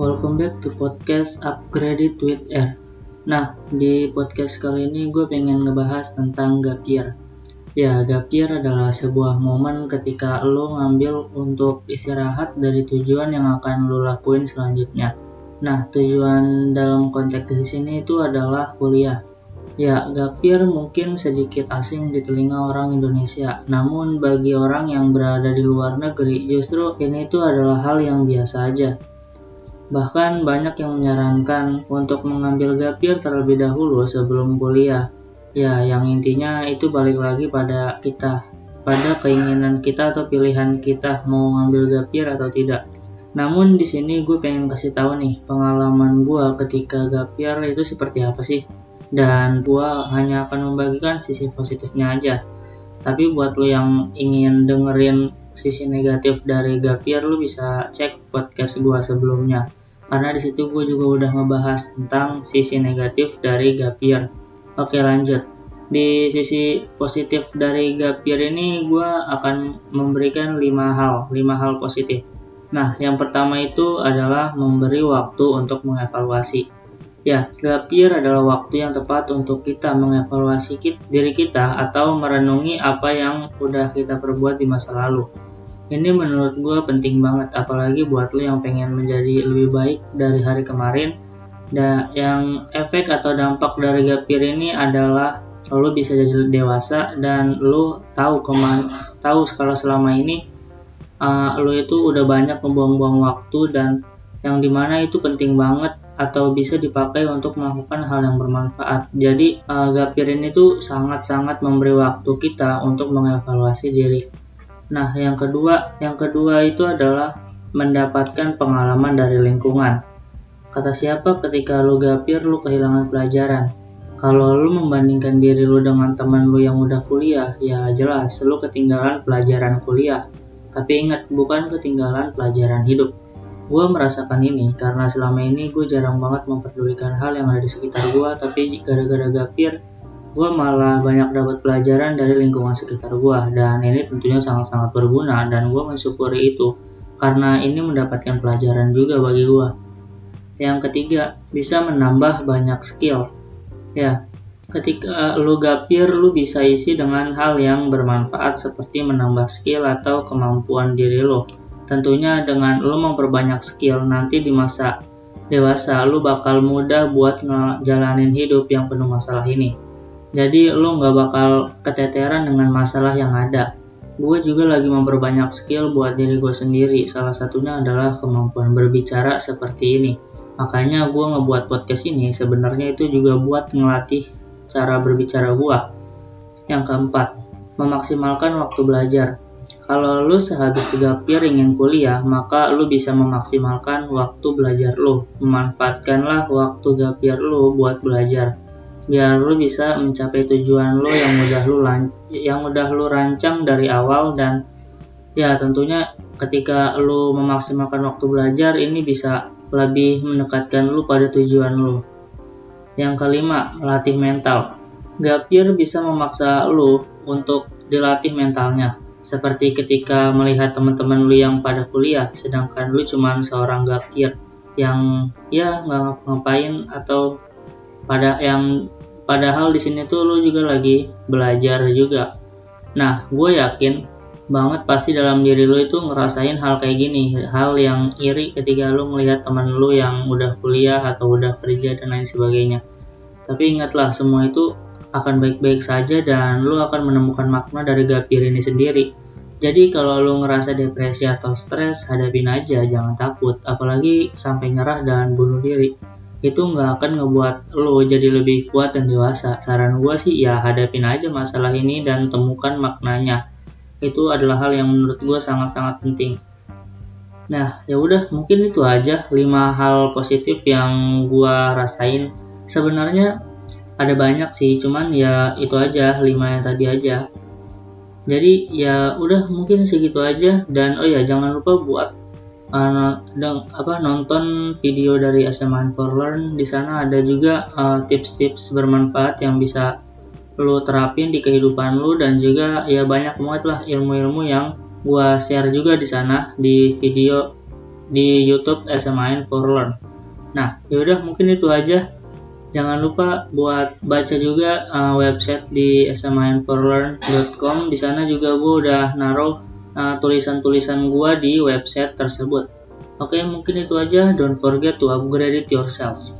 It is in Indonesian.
welcome back to podcast Upgraded with Air. Nah, di podcast kali ini gue pengen ngebahas tentang gap year. Ya, gap year adalah sebuah momen ketika lo ngambil untuk istirahat dari tujuan yang akan lo lakuin selanjutnya. Nah, tujuan dalam konteks di sini itu adalah kuliah. Ya, gapir mungkin sedikit asing di telinga orang Indonesia, namun bagi orang yang berada di luar negeri justru ini itu adalah hal yang biasa aja. Bahkan banyak yang menyarankan untuk mengambil gapir terlebih dahulu sebelum kuliah. Ya, yang intinya itu balik lagi pada kita, pada keinginan kita atau pilihan kita mau ngambil gapir atau tidak. Namun di sini gue pengen kasih tahu nih pengalaman gue ketika gapir itu seperti apa sih dan gua hanya akan membagikan sisi positifnya aja tapi buat lo yang ingin dengerin sisi negatif dari Gapir lo bisa cek podcast gua sebelumnya karena di situ gue juga udah ngebahas tentang sisi negatif dari Gapir. Oke lanjut. Di sisi positif dari Gapir ini gue akan memberikan lima hal, lima hal positif. Nah, yang pertama itu adalah memberi waktu untuk mengevaluasi. Ya, gap year adalah waktu yang tepat untuk kita mengevaluasi diri kita atau merenungi apa yang udah kita perbuat di masa lalu. Ini menurut gue penting banget, apalagi buat lo yang pengen menjadi lebih baik dari hari kemarin. Dan yang efek atau dampak dari gap year ini adalah lo bisa jadi dewasa dan lo tahu ke mana, tahu kalau selama ini uh, lo itu udah banyak membuang-buang waktu dan yang di mana itu penting banget atau bisa dipakai untuk melakukan hal yang bermanfaat. Jadi uh, gapir ini tuh sangat-sangat memberi waktu kita untuk mengevaluasi diri. Nah, yang kedua, yang kedua itu adalah mendapatkan pengalaman dari lingkungan. Kata siapa ketika lu gapir lu kehilangan pelajaran? Kalau lu membandingkan diri lu dengan teman lu yang udah kuliah, ya jelas lu ketinggalan pelajaran kuliah. Tapi ingat, bukan ketinggalan pelajaran hidup gue merasakan ini karena selama ini gue jarang banget memperdulikan hal yang ada di sekitar gue tapi gara-gara gapir gue malah banyak dapat pelajaran dari lingkungan sekitar gue dan ini tentunya sangat-sangat berguna dan gue mensyukuri itu karena ini mendapatkan pelajaran juga bagi gue yang ketiga bisa menambah banyak skill. Ya ketika lu gapir lu bisa isi dengan hal yang bermanfaat seperti menambah skill atau kemampuan diri lo Tentunya dengan lo memperbanyak skill nanti di masa dewasa lo bakal mudah buat ngejalanin hidup yang penuh masalah ini. Jadi lo nggak bakal keteteran dengan masalah yang ada. Gue juga lagi memperbanyak skill buat diri gue sendiri. Salah satunya adalah kemampuan berbicara seperti ini. Makanya gue ngebuat podcast ini sebenarnya itu juga buat ngelatih cara berbicara gue. Yang keempat, memaksimalkan waktu belajar. Kalau lu sehabis tiga pir ingin kuliah, maka lu bisa memaksimalkan waktu belajar lu. Memanfaatkanlah waktu gapir lu buat belajar. Biar lu bisa mencapai tujuan lu yang udah lu yang udah lu rancang dari awal dan ya tentunya ketika lu memaksimalkan waktu belajar ini bisa lebih mendekatkan lu pada tujuan lu. Yang kelima, latih mental. Gapir bisa memaksa lu untuk dilatih mentalnya seperti ketika melihat teman-teman lu yang pada kuliah, sedangkan lu cuma seorang gapir yang ya nggak ngapain atau pada yang padahal di sini tuh lu juga lagi belajar juga. Nah, gue yakin banget pasti dalam diri lu itu ngerasain hal kayak gini, hal yang iri ketika lu melihat teman lu yang udah kuliah atau udah kerja dan lain sebagainya. Tapi ingatlah semua itu akan baik-baik saja dan lu akan menemukan makna dari gapir ini sendiri. Jadi kalau lu ngerasa depresi atau stres, hadapin aja, jangan takut. Apalagi sampai nyerah dan bunuh diri. Itu nggak akan ngebuat lu jadi lebih kuat dan dewasa. Saran gue sih ya hadapin aja masalah ini dan temukan maknanya. Itu adalah hal yang menurut gue sangat-sangat penting. Nah, ya udah mungkin itu aja 5 hal positif yang gue rasain. Sebenarnya ada banyak sih cuman ya itu aja lima yang tadi aja jadi ya udah mungkin segitu aja dan oh ya jangan lupa buat uh, apa nonton video dari SMA for Learn di sana ada juga uh, tips-tips uh, bermanfaat yang bisa lo terapin di kehidupan lo dan juga ya banyak banget lah ilmu-ilmu yang gua share juga di sana di video di YouTube SMA for Learn. Nah, yaudah mungkin itu aja. Jangan lupa buat baca juga uh, website di sminforlearn.com. Di sana juga gue udah naruh uh, tulisan-tulisan gue di website tersebut. Oke, mungkin itu aja. Don't forget to upgrade it yourself.